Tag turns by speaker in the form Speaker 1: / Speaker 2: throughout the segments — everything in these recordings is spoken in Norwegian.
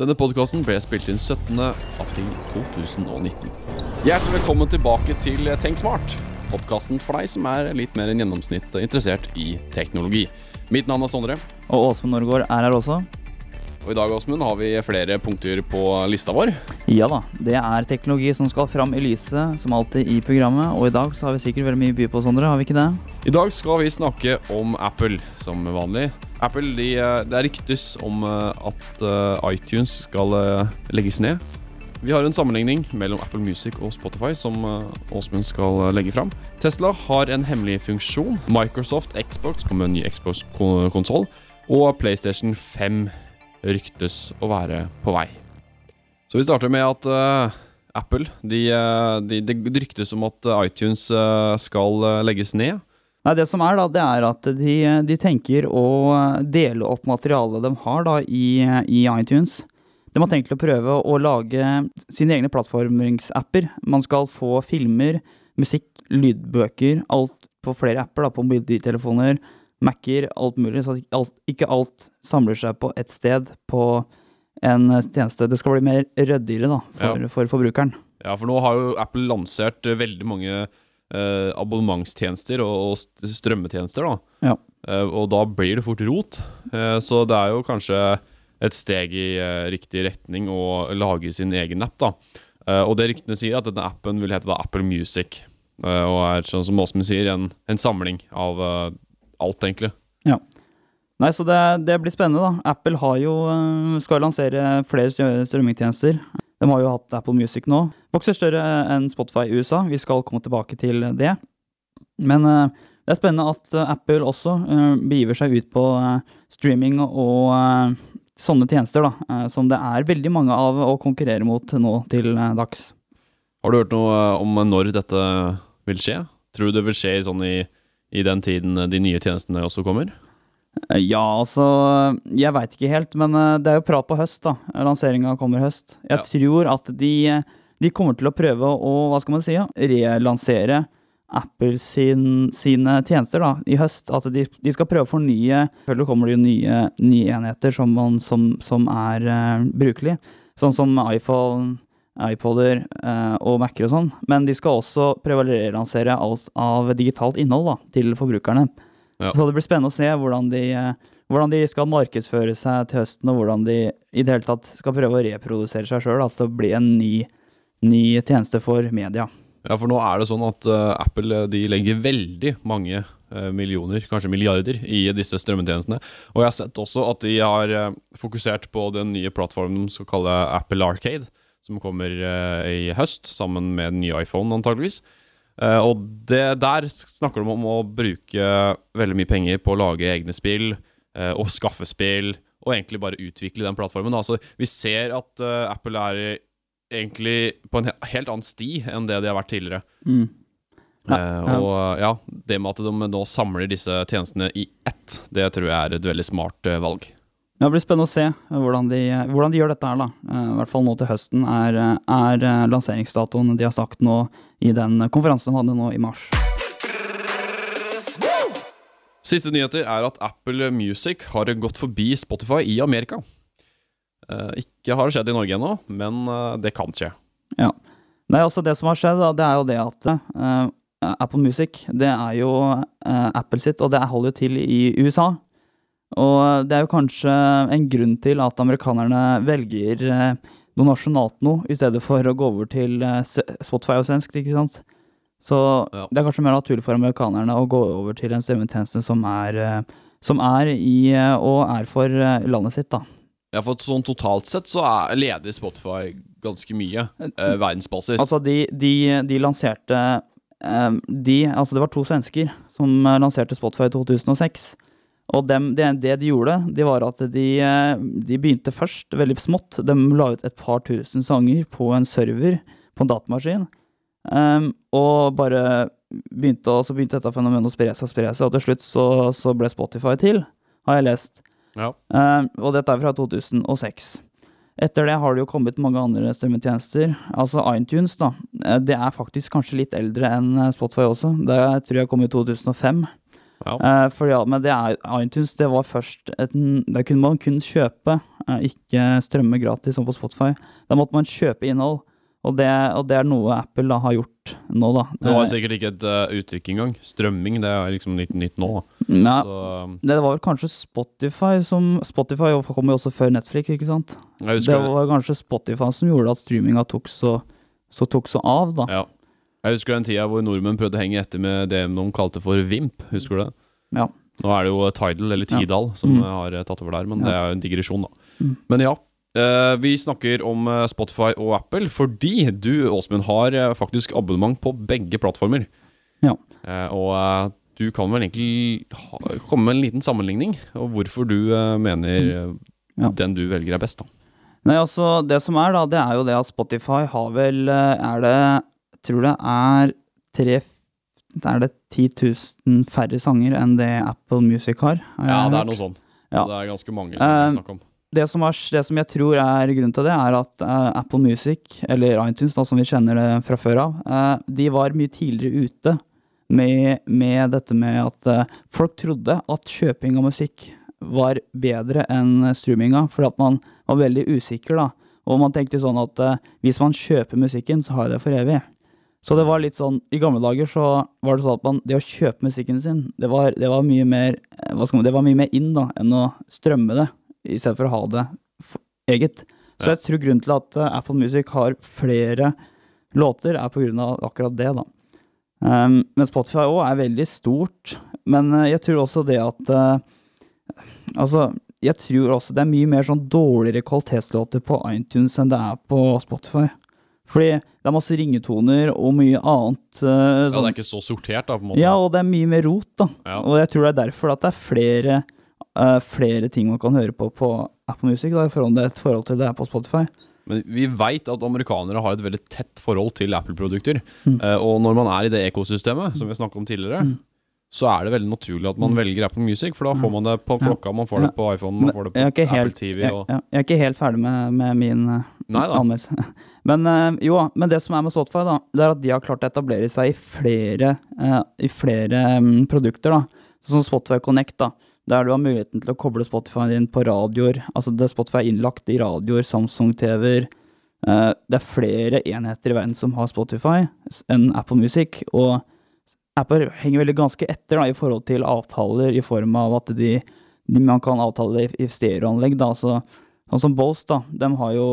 Speaker 1: Denne podkasten ble spilt inn 17. april 2019. Hjertelig velkommen tilbake til Tenk smart. Podkasten for deg som er litt mer enn gjennomsnitt interessert i teknologi. Mitt navn er Sondre.
Speaker 2: Og Åsmund Norgård er her også.
Speaker 1: Og i dag Åsmund, har vi flere punkter på lista vår.
Speaker 2: Ja da. Det er teknologi som skal fram i lyset, som alltid i programmet. Og i dag så har vi sikkert veldig mye by på, Sondre. Har vi ikke det?
Speaker 1: I dag skal vi snakke om Apple, som vanlig. Apple, de, eh, Det ryktes om eh, at eh, iTunes skal legges ned. Vi har en sammenligning mellom Apple Music og Spotify som Åsmund skal legge fram. Tesla har en hemmelig funksjon. Microsoft Xbox kommer med en ny Xbox-konsoll. Og PlayStation 5 ryktes å være på vei. Så vi starter med at uh, Apple de, de, ryktes om at iTunes skal legges ned.
Speaker 2: Nei, Det som er, da, det er at de, de tenker å dele opp materialet de har da i, i, iTunes. De har tenkt å prøve å lage sine egne plattformingsapper. Man skal få filmer, musikk, lydbøker, alt på flere apper, da, på mobiltelefoner, Mac-er, alt mulig. Så alt, ikke alt samler seg på ett sted på en tjeneste. Det skal bli mer ryddigere da, for, ja. for forbrukeren.
Speaker 1: Ja, for nå har jo Apple lansert veldig mange eh, abonnementstjenester og, og strømmetjenester. da.
Speaker 2: Ja.
Speaker 1: Eh, og da blir det fort rot. Eh, så det er jo kanskje et steg i eh, riktig retning å lage sin egen app. da. Eh, og det ryktene sier, at denne appen vil hete da Apple Music. Eh, og er sånn som Åsmund sier, en, en, samling av alt, egentlig.
Speaker 2: Ja. Nei, så det, det, blir spennende, da. Apple har jo, skal lansere flere strømmingtjenester. De har jo hatt Apple Music nå. Vokser større enn Spotify i USA. Vi skal komme tilbake til det. Men uh, det er spennende at uh, Apple også uh, begiver seg ut på streaming og sånne tjenester, da, som det er veldig mange av å konkurrere mot nå til dags.
Speaker 1: Har du hørt noe om når dette vil skje? Tror du det vil skje sånn i, i den tiden de nye tjenestene også kommer?
Speaker 2: Eh, ja, altså Jeg veit ikke helt, men eh, det er jo prat på høst, da. Lanseringa kommer høst. Jeg ja. tror at de, de, kommer til å prøve å, hva skal man si, ja, relansere Apple sin, sine tjenester da, i høst. At de, de skal prøve å fornye Selvfølgelig kommer det jo nye, nye enheter som, man, som, som er uh, brukelige. Sånn som iPhone, iPoder uh, og Mac-er og sånn. Men de skal også prøve å relansere alt av digitalt innhold da, til forbrukerne. Ja. Så det blir spennende å se hvordan de, eh, hvordan de, skal markedsføre seg til høsten, og hvordan de i det hele tatt skal prøve å reprodusere seg sjøl At det blir en ny, ny, tjeneste for media.
Speaker 1: Ja, for nå er det sånn at uh, Apple de legger veldig mange uh, millioner, kanskje milliarder, i disse strømmetjenestene. Og jeg har sett også at de har uh, fokusert på den nye plattformen de skal kalle Apple Arcade, som kommer i høst, sammen med den nye iPhone antageligvis. Uh, og det, der snakker de om å bruke veldig mye penger på å lage egne spill uh, og skaffe spill, og egentlig bare utvikle den plattformen. Altså, vi ser at uh, Apple er egentlig på en helt annen sti enn det de har vært tidligere.
Speaker 2: Mm. Ja, ja.
Speaker 1: og ja, det med at de nå samler disse tjenestene i ett, det tror jeg er et veldig smart valg.
Speaker 2: Det blir spennende å se hvordan de, hvordan de gjør dette her, da. I hvert fall nå til høsten er, er lanseringsdatoen de har sagt nå i den konferansen de hadde nå i mars.
Speaker 1: Siste nyheter er at Apple Music har gått forbi Spotify i Amerika. Eh, ikke har det skjedd i Norge ennå, men eh, det kan skje.
Speaker 2: Ja. Nei, altså Det som har skjedd, det er jo det at uh, Apple Music det er jo uh, Apple sitt, og det holder jo til i USA. Og det er jo kanskje en grunn til at amerikanerne velger uh, noe nasjonalt noe, i stedet for å gå over til uh, Spotify og svensk, ikke sant. Så ja. det er kanskje mer naturlig for amerikanerne å gå over til en strømmetjeneste som er, uh, som er i og er for landet sitt, da.
Speaker 1: Ja, for sånn totalt sett så er leder Spotify ganske mye, verdensbasis.
Speaker 2: Altså, de, de, de lanserte de, altså det var to svensker som lanserte Spotify i 2006. Og dem, det, det, de gjorde, de var at de, eh, de, begynte først veldig smått. De la ut et par tusen sanger på en server på en datamaskin. Um, og bare begynte, og så begynte dette fenomenet å spre seg og spre seg, og til slutt så, så, ble Spotify til, har jeg lest.
Speaker 1: Ja.
Speaker 2: Um, og dette er fra 2006. Etter det har det jo kommet mange andre strømmetjenester. Altså iTunes, da. Eh, det er faktisk kanskje litt eldre enn Spotify også. Det tror jeg kom i 2005.
Speaker 1: Ja. Uh,
Speaker 2: for ja, men det er, iTunes det var først et, Det kunne man kun kjøpe uh, ikke strømme gratis som på Spotify. Da måtte man kjøpe innhold. Og det, og det er noe Apple da har gjort nå, da.
Speaker 1: Det var
Speaker 2: Eh,
Speaker 1: sikkert ikke et uh, uttrykk engang. Strømming, det er liksom litt nytt nå.
Speaker 2: ja,
Speaker 1: um,
Speaker 2: det var vel kanskje Spotify som Spotify kom jo også før Netflix, ikke sant? Det. var kanskje Spotify som gjorde at streaminga tok så, så tok så av, da.
Speaker 1: Ja. Jeg husker den tida hvor nordmenn prøvde å henge etter med det de kalte for Vimp. Husker du det?
Speaker 2: Ja.
Speaker 1: Nå er det jo Tidal, eller. Tidal, som
Speaker 2: Mm.
Speaker 1: har eh, tatt over der, men
Speaker 2: Ja.
Speaker 1: det er jo en digresjon, da.
Speaker 2: Mm.
Speaker 1: Men ja. eh, vi snakker om eh, Spotify og Apple fordi du, Åsmund, har faktisk abonnement på begge plattformer.
Speaker 2: Ja.
Speaker 1: Og du kan vel egentlig komme med en liten sammenligning, og hvorfor du mener
Speaker 2: Mm. Ja.
Speaker 1: den du velger er best, da.
Speaker 2: Nei, altså, det som er, da, det er jo det at Spotify har vel Er det Tror det er tre Er det 10 000 færre sanger enn det Apple Music har? har
Speaker 1: Ja, det er noe sånn.
Speaker 2: Ja.
Speaker 1: Det er ganske mange som
Speaker 2: vi
Speaker 1: snakker om.
Speaker 2: det som, er, det som jeg tror er grunnen til det, er at uh, Apple Music, eller iTunes, da, som vi kjenner det fra før av, uh, de var mye tidligere ute med, med dette med at uh, folk trodde at kjøping av musikk var bedre enn streaminga, fordi at man var veldig usikker, da. Og man tenkte sånn at hvis man kjøper musikken, så har jeg det for evig. Så det var litt sånn, I gamle dager så var det sånn at man, det å kjøpe musikken sin, det var, det var mye mer eh, man, det var mye mer inn da, enn å strømme det, i stedet for å ha det eget. Så jeg tror grunnen til at eh, Apple Music har flere låter, er på grunn av akkurat det, da. Um, men Spotify òg er veldig stort. Men eh, jeg tror også det at uh, Altså, jeg tror også det er mye mer sånn dårligere kvalitetslåter på iTunes enn det er på Spotify. Fordi det er masse ringetoner og mye annet. eh,
Speaker 1: Ja, det
Speaker 2: sånn-
Speaker 1: er ikke så sortert, da, på en måte.
Speaker 2: ja, og det er mye mer rot, da.
Speaker 1: Ja.
Speaker 2: Og jeg tror det er derfor at det er flere, uh, flere ting man kan høre på på Apple Music da, i forhold, i forhold til det er på Spotify.
Speaker 1: Men vi veit at amerikanere har et veldig tett forhold til Apple-produkter.
Speaker 2: Mm.
Speaker 1: Uh, og når man er i det ekosystemet, som vi snakket om tidligere,
Speaker 2: Mm.
Speaker 1: Så er det veldig naturlig at man velger Apple Music, for da får man det på klokka, man får det på iPhone, man får det på Apple
Speaker 2: helt,
Speaker 1: TV. Og...
Speaker 2: Jeg, jeg er ikke helt ferdig med, med min eh, anmeldelse. Men eh, jo, men det som er med Spotify, da, det er at de har klart å etablere seg i flere, eh, i flere mm, produkter. da. Sånn som Spotify Connect, da, der du har muligheten til å koble Spotify inn på radioer. Altså det Spotify er innlagt i radioer, Samsung-TV-er. Det er flere enheter i verden som har Spotify enn Apple Music. Og Apple henger veldig ganske etter da, i forhold til avtaler, i form av at de, de man kan avtale i, i stereoanlegg. da, Så, Sånn som Bose, da. De har jo,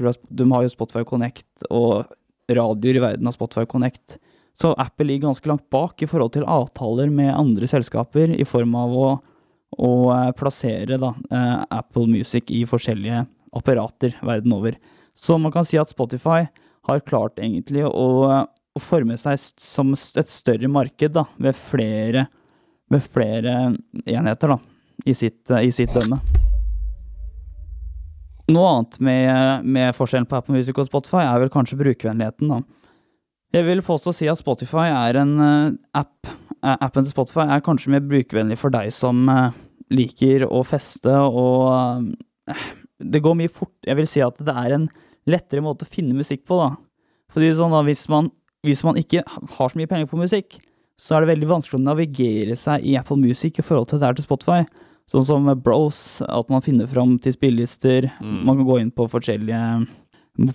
Speaker 2: jeg, de har jo Spotify Connect, og radioer i verden av Spotify Connect. Så Apple ligger ganske langt bak i forhold til avtaler med andre selskaper, i form av å, å eh, plassere da, eh, Apple Music i forskjellige apparater verden over. Så man kan si at Spotify har klart egentlig å, å forme seg som et større marked da, ved flere, ved flere enheter da, i sitt, i sitt dømme. Noe annet med, med forskjellen på Apple Music og Spotify er vel kanskje brukervennligheten, da. Jeg vil påstå å si at Spotify er en eh, app. Eh, appen til Spotify er kanskje mer brukervennlig for deg som eh, liker å feste og Det går mye fort. Jeg vil si at det er en lettere måte å finne musikk på, da. Fordi sånn da, hvis man, hvis man ikke har så mye penger på musikk, så er det veldig vanskelig å navigere seg i Apple Music i forhold til det her til Spotify. Sånn som Bros, at man finner fram til spillelister.
Speaker 1: Mm.
Speaker 2: Man kan gå inn på forskjellige,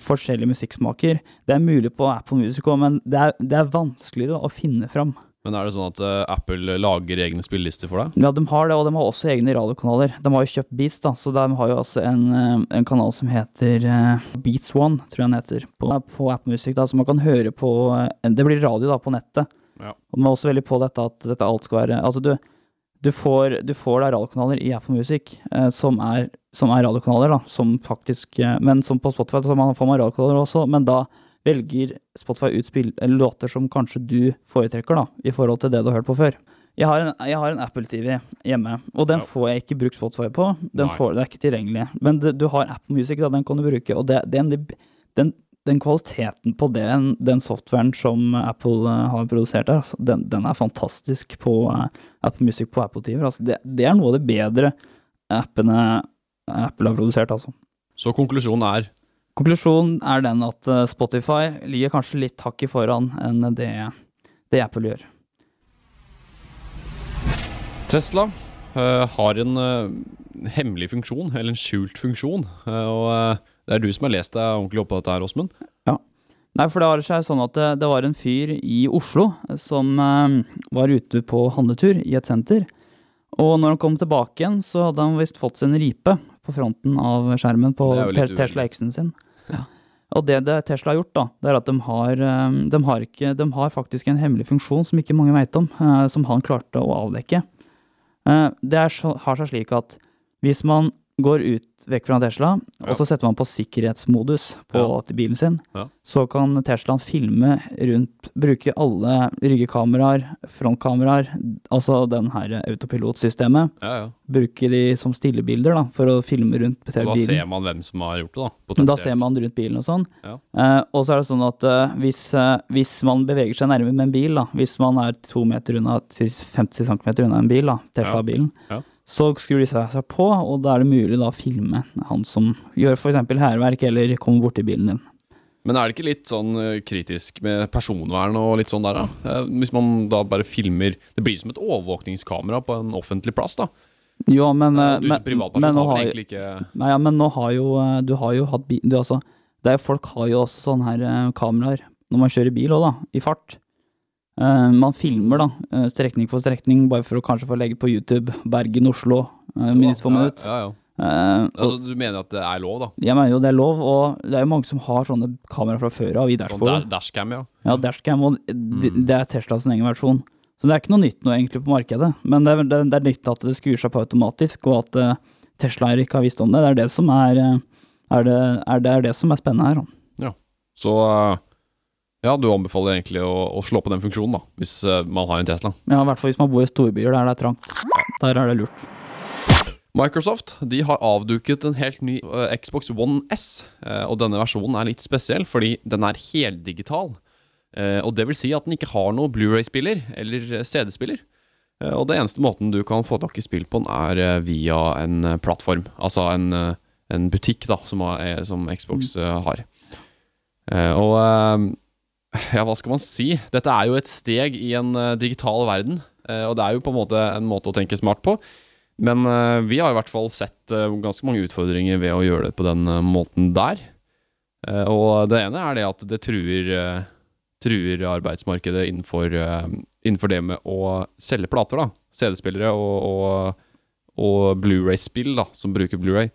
Speaker 2: forskjellige musikksmaker. Det er mulig på Apple Music òg, men det er, det er vanskeligere å finne fram.
Speaker 1: Men er det sånn at eh, Apple lager egne spillelister for deg?
Speaker 2: Ja, de har det, og de har også egne radiokanaler. De har jo kjøpt Beats, da, så de har jo også en, eh, en kanal som heter eh, Beats One, tror jeg den heter, på, på Apple Music, da, så man kan høre på Det blir radio da, på nettet.
Speaker 1: Ja.
Speaker 2: Og de er også veldig på dette at dette alt skal være Altså, du, du får, du får da radiokanaler i Apple Music eh, som, er, som er radiokanaler, da, som faktisk Men som på Spotify så man, får man radiokanaler også, men da velger Spotify ut låter som kanskje du foretrekker, da, i forhold til det du har hørt på før. Jeg har en, jeg har en Apple TV hjemme, og den får jeg ikke brukt Spotify på. Den
Speaker 1: Nei.
Speaker 2: får, det er ikke tilgjengelig. Men det, du har Apple Music, da, den kan du bruke, og det, den, den, den kvaliteten på den, den softwaren som Apple eh, har produsert der, altså, den, den er fantastisk på eh, Apple Music på Apple TV. Altså, det, det er noe av det bedre appene Apple har produsert, altså.
Speaker 1: Så konklusjonen er
Speaker 2: Konklusjonen er den at eh, Spotify ligger kanskje litt hakket foran enn det, det Apple gjør.
Speaker 1: Tesla uh, har en uh, hemmelig funksjon, eller en skjult funksjon. Uh, og det er du som har lest deg ordentlig opp på dette her, Åsmund.
Speaker 2: Nei, for det har seg sånn at det, det var en fyr i Oslo som var ute på handletur i et senter. Og når han kom tilbake igjen, så hadde han visst fått en ripe på fronten av skjermen på Tesla. X-en sin. Og det, det Tesla har gjort, da, det er at de har, eh, de har, ikke, de har faktisk en hemmelig funksjon som ikke mange vet om, eh, som han klarte å avdekke. Eh, Det er, har seg slik at hvis man går ut vekk fra Tesla,
Speaker 1: Ja.
Speaker 2: og så setter man på sikkerhetsmodus på
Speaker 1: Ja.
Speaker 2: bilen sin,
Speaker 1: Ja.
Speaker 2: så kan Teslaen filme rundt, bruke alle ryggekameraer, frontkameraer, altså den her autopilotsystemet,
Speaker 1: Ja, ja.
Speaker 2: bruke de som stillebilder da, for å filme rundt
Speaker 1: bilen. da ser man hvem som har gjort det, da.
Speaker 2: Da ser man rundt bilen og sånn. Eh, og så er det sånn at eh, hvis, eh, hvis man beveger seg nærme med en bil, da, hvis man er to meter unna, til 50 cm unna en bil, da, Tesla-bilen,
Speaker 1: Ja.
Speaker 2: Så skrur de seg på, og da er det mulig da å filme han som gjør f.eks. hærverk eller kommer borti bilen din.
Speaker 1: Men er det ikke litt sånn eh, kritisk med personvern og litt sånn der, da? Eh, Hvis man da bare filmer Det blir som et overvåkningskamera på en offentlig plass, da.
Speaker 2: Jo, men, eh,
Speaker 1: du
Speaker 2: men,
Speaker 1: som privatperson
Speaker 2: men,
Speaker 1: har vel egentlig ikke
Speaker 2: nei, ja, men nå har jo Du har jo hatt bil du, altså, det er, Folk har jo også sånne her kameraer når man kjører bil òg, da, i fart. Eh, man filmer da, eh, strekning for strekning, bare for å kanskje få legge på YouTube Bergen-Oslo, uh, minutt for minutt.
Speaker 1: Ja, ja, ja.
Speaker 2: Uh,
Speaker 1: Altså, du mener at det er lov, da?
Speaker 2: jeg mener jo det er lov, og det er jo mange som har sånne kameraer fra før av i
Speaker 1: Sånn dashcam, ja.
Speaker 2: Ja, dashcam, og det,
Speaker 1: Mm.
Speaker 2: det er Teslas egen versjon. Så det er ikke noe nytt nå egentlig på markedet, men det er, det, det er nytt at det skrur seg på automatisk, og at uh, Tesla ikke har visst om det. Det er det som er, eh, er, det, er, det, som er spennende her. da.
Speaker 1: Så eh, ja, du anbefaler egentlig å, å slå på den funksjonen, da, hvis eh, man har en Tesla.
Speaker 2: Ja, I hvert fall hvis man bor i storbyer der det er trangt. Der er det lurt.
Speaker 1: Microsoft de har avduket en helt ny uh, Xbox One S, Uh, og denne versjonen er litt spesiell fordi den er heldigital. Uh, og det vil si at den ikke har noe Blu-ray-spiller eller CD-spiller. Og det eneste måten du kan få tak i spill på den, er via en plattform. Altså en, en butikk da, som, har, som Xbox eh, har. Og ja, hva skal man si? Dette er jo et steg i en eh, digital verden. eh, og det er jo på en måte en måte å tenke smart på. Men eh, vi har i hvert fall sett ganske mange utfordringer ved å gjøre det på den måten der. Og det ene er det at det truer, truer arbeidsmarkedet innenfor, innenfor det med å selge plater. da CD-spillere og, og, og Blu-ray-spill da som bruker Blu-ray.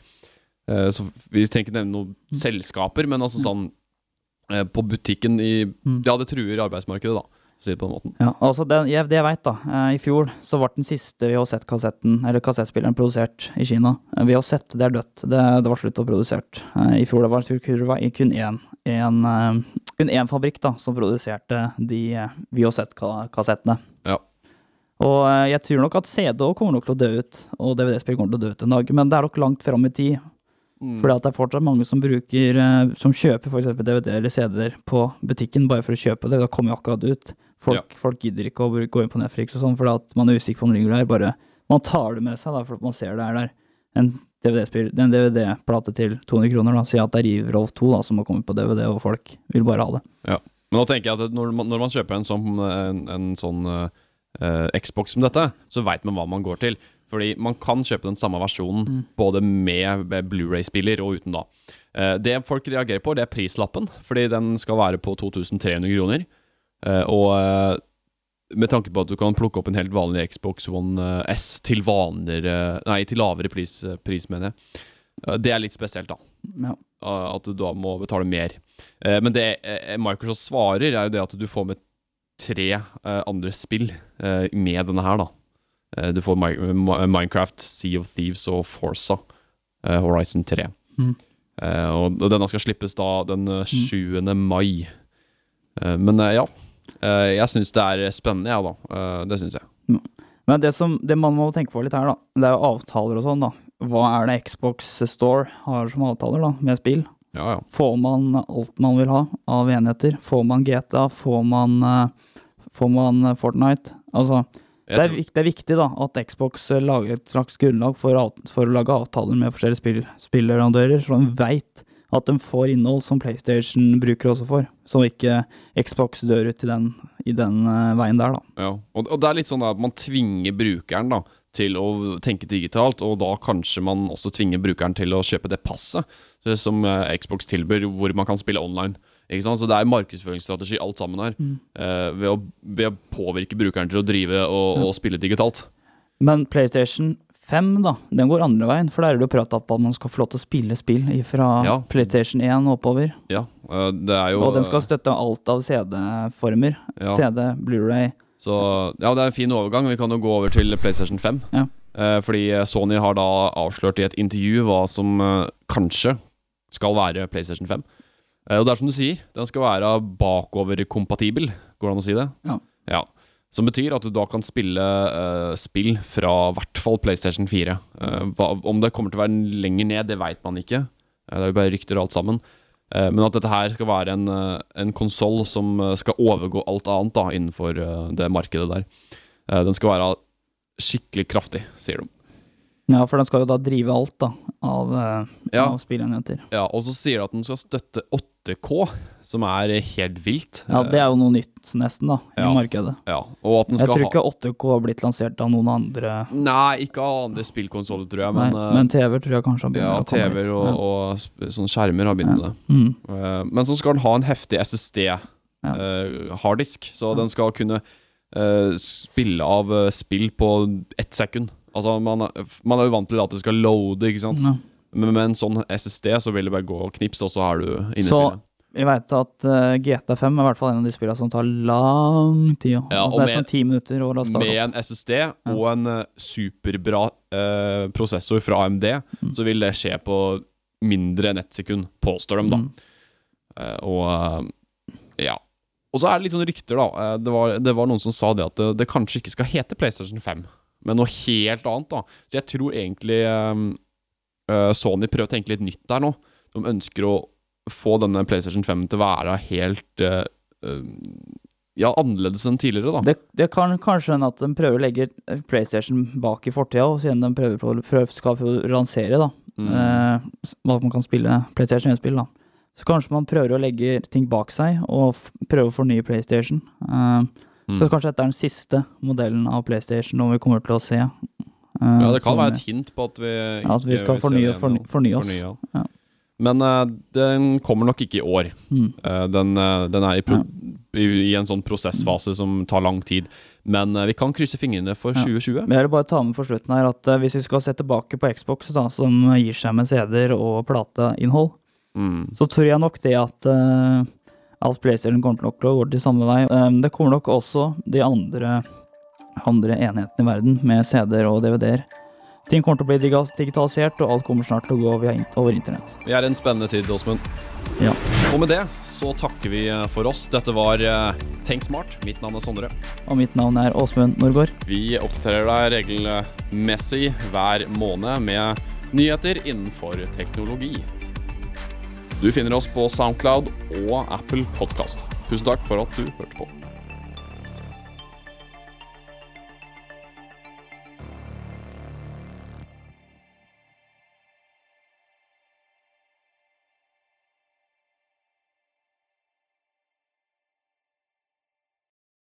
Speaker 1: Så Vi trenger ikke nevne noen selskaper, men altså sånn på butikken i
Speaker 2: Mm.
Speaker 1: Ja, det truer arbeidsmarkedet, da. Si det på den måten.
Speaker 2: Ja, altså det jeg, det jeg vet da, eh, i fjor så ble den siste VHZ-kassetten, eller kassettspilleren, produsert i Kina. Eh, VHZ, det er dødt. Det, det var slutt å produsert. Eh, I fjor det var, det kun én, en, eh, kun én fabrikk da, som produserte de eh, VHZ-kassettene.
Speaker 1: Ja.
Speaker 2: Og eh, jeg tror nok at CD kommer nok til å dø ut, og DVD-spill kommer til å dø ut en dag, men det er nok langt fram i tid.
Speaker 1: Mm.
Speaker 2: Fordi at det er fortsatt mange som bruker eh, Som kjøper f.eks. DVD eller CD-er på butikken bare for å kjøpe det. Da kommer jo akkurat ut. Folk, folk gidder ikke å gå inn på Netflix og sånn, fordi at man er usikker på om det ligger der. Bare, man tar det med seg da, for at man ser det er der. En DVD-plate DVD-plate til 200 kroner, da. Si at det er Riv Rolf 2 da, som har kommet på DVD, og folk vil bare ha det. Ja.
Speaker 1: Men nå tenker jeg at når man, når man kjøper en sånn, en, en sånn uh, Xbox som dette, så veit man hva man går til. Fordi man kan kjøpe den samme versjonen
Speaker 2: Mm.
Speaker 1: både med, Blu-ray-spiller og uten da. Eh, det folk reagerer på, det er prislappen, fordi den skal være på 2300 kroner. Eh, og eh, med tanke på at du kan plukke opp en helt vanlig Xbox One S til vanligere Nei, til lavere pris, pris mener jeg. Det er litt spesielt, da.
Speaker 2: Ja.
Speaker 1: At du da må betale mer. Men det Microsoft svarer, er jo det at du får med tre andre spill med denne her, da. Eh, du får Mi Mi- Minecraft, Sea of Thieves og Forza eh, Horizon 3.
Speaker 2: Mm.
Speaker 1: Eh, og, denne skal slippes da den eh, 7. mai. Eh, men ja. Jeg syns det er spennende, jeg, da. Eh, det syns jeg.
Speaker 2: Men det, som, det man må tenke på litt her, da, det er jo avtaler og sånn, da. Hva er det Xbox Store har som avtaler, da, med spill?
Speaker 1: Ja, ja.
Speaker 2: Får man alt man vil ha av enheter? Får man GTA? Får man, får man Fortnite? Altså, det er, det er viktig da, at Xbox eh, lager et slags grunnlag for, for å lage avtaler med forskjellige spill, spillleverandører, så de veit at de får innhold som PlayStation bruker også for, så ikke Xbox dør ut i den, i den eh, veien der, da.
Speaker 1: Ja, og, og det er litt sånn at man tvinger brukeren da til å tenke digitalt, og da kanskje man også tvinger brukeren til å kjøpe det passet eh, som Xbox tilbyr, hvor man kan spille online. Så det er markedsføringsstrategi alt sammen her, eh, ved, å, ved å påvirke brukeren til å drive og, og spille digitalt.
Speaker 2: Men PlayStation 5, da, den går andre veien. For der er det jo prat om at man skal få lov til å spille spill fra
Speaker 1: Ja.
Speaker 2: PlayStation 1 og oppover.
Speaker 1: Ja, uh, det er jo
Speaker 2: Og den skal støtte alt av CD-former.
Speaker 1: Ja.
Speaker 2: CD, Blu-ray
Speaker 1: Så ja, det er en fin overgang. Vi kan jo gå over til PlayStation 5.
Speaker 2: Ja.
Speaker 1: Eh, fordi Sony har da avslørt i et intervju hva som eh, kanskje skal være PlayStation 5. Eh, og det er som du sier, den skal være bakoverkompatibel. Går det an å si det?
Speaker 2: Ja. ja.
Speaker 1: Som betyr at du da kan spille uh, spill fra i hvert fall PlayStation 4. Uh, hva, om det kommer til å være lenger ned, det veit man ikke. Uh, det er jo bare rykter alt sammen. Eh, men at dette her skal være en, uh, en konsoll som eh, skal overgå alt annet da innenfor eh, det markedet der. Eh, den skal være skikkelig kraftig, sier de.
Speaker 2: Ja, for den skal jo da drive alt da av, eh,
Speaker 1: Ja.
Speaker 2: av spillenheter.
Speaker 1: Ja, Og så sier de at den skal støtte 8K, som er helt vilt.
Speaker 2: Ja, det er jo noe nytt nesten, da, i
Speaker 1: Ja.
Speaker 2: markedet.
Speaker 1: Ja,
Speaker 2: Jeg tror ikke 8K har blitt lansert av noen andre.
Speaker 1: Nei, ikke av andre spillkonsoller, tror jeg, men, Nei,
Speaker 2: men TV tror jeg kanskje har begynt
Speaker 1: ja,
Speaker 2: å komme
Speaker 1: TV-er og,
Speaker 2: Ja.
Speaker 1: og sånne skjermer har begynt med det.
Speaker 2: Mm.
Speaker 1: Eh, Men så skal den ha en heftig SSD-harddisk, så den skal kunne eh, spille av eh, spill på ett sekund. Altså, man, man er jo vant til at det skal loade, ikke sant.
Speaker 2: Ja.
Speaker 1: Men med en sånn SSD så vil det bare gå og knips, og så er du inne i
Speaker 2: Så jeg veit at uh, GT5 er i hvert fall en av de spillene som tar lang tid. Ja.
Speaker 1: Ja,
Speaker 2: altså, det er
Speaker 1: med-
Speaker 2: sånn ti minutter å laste
Speaker 1: Med en SSD og en uh, superbra uh, prosessor fra AMD,
Speaker 2: Mm.
Speaker 1: så vil det skje på mindre enn ett sekund, påstår de, da.
Speaker 2: Mm.
Speaker 1: Eh, og eh, ja. Og så er det litt sånn rykter, da. Eh, det, var, det var noen som sa det at det, det kanskje ikke skal hete PlayStation 5, men noe helt annet, da. Så jeg tror egentlig eh, eh, Sony prøver å tenke litt nytt der nå. De ønsker å få denne PlayStation 5 til å være helt eh, eh, Ja, annerledes enn tidligere, da.
Speaker 2: Det, det kan kanskje hende at de prøver å legge PlayStation bak i fortida, og siden de prøver på, prøver, skal lansere da,
Speaker 1: Mm.
Speaker 2: eh, at man kan spille PlayStation 1-spill. da. Så kanskje man prøver å legge ting bak seg, og f prøve å fornye PlayStation. Eh,
Speaker 1: Mm.
Speaker 2: Så kanskje dette er den siste modellen av PlayStation, og vi kommer til å se. Eh,
Speaker 1: Ja, det kan være et hint på at vi
Speaker 2: ikke at vi skal fornye, forny, fornye oss.
Speaker 1: Fornye, ja.
Speaker 2: Ja.
Speaker 1: Men uh, den kommer nok ikke i år.
Speaker 2: Mm.
Speaker 1: Uh, den, uh, den er i, pro i, i en sånn prosessfase som tar lang tid. Men vi kan krysse fingrene for
Speaker 2: Ja.
Speaker 1: 2020.
Speaker 2: Men jeg vil bare ta med for slutten her at hvis vi skal se tilbake på Xbox, da, som gir seg med CD-er og plateinnhold,
Speaker 1: Mm.
Speaker 2: så tror jeg nok det at uh, alt PlayStation kommer til å gå til samme vei. Um, det kommer nok også de andre, andre enheten i verden, med CD-er og DVD-er. Ting kommer til å bli digitalisert, og alt kommer snart til å gå over internett.
Speaker 1: Vi er en spennende tid, Åsmund.
Speaker 2: Ja.
Speaker 1: Og med det så takker vi eh, for oss. Dette var eh, Tenk smart. Mitt navn er Sondre.
Speaker 2: Og mitt navn er Åsmund Norgård.
Speaker 1: Vi oppdaterer deg regelmessig hver måned med nyheter innenfor teknologi. Du finner oss på Soundcloud og Apple Podkast. Tusen takk for at du hørte på.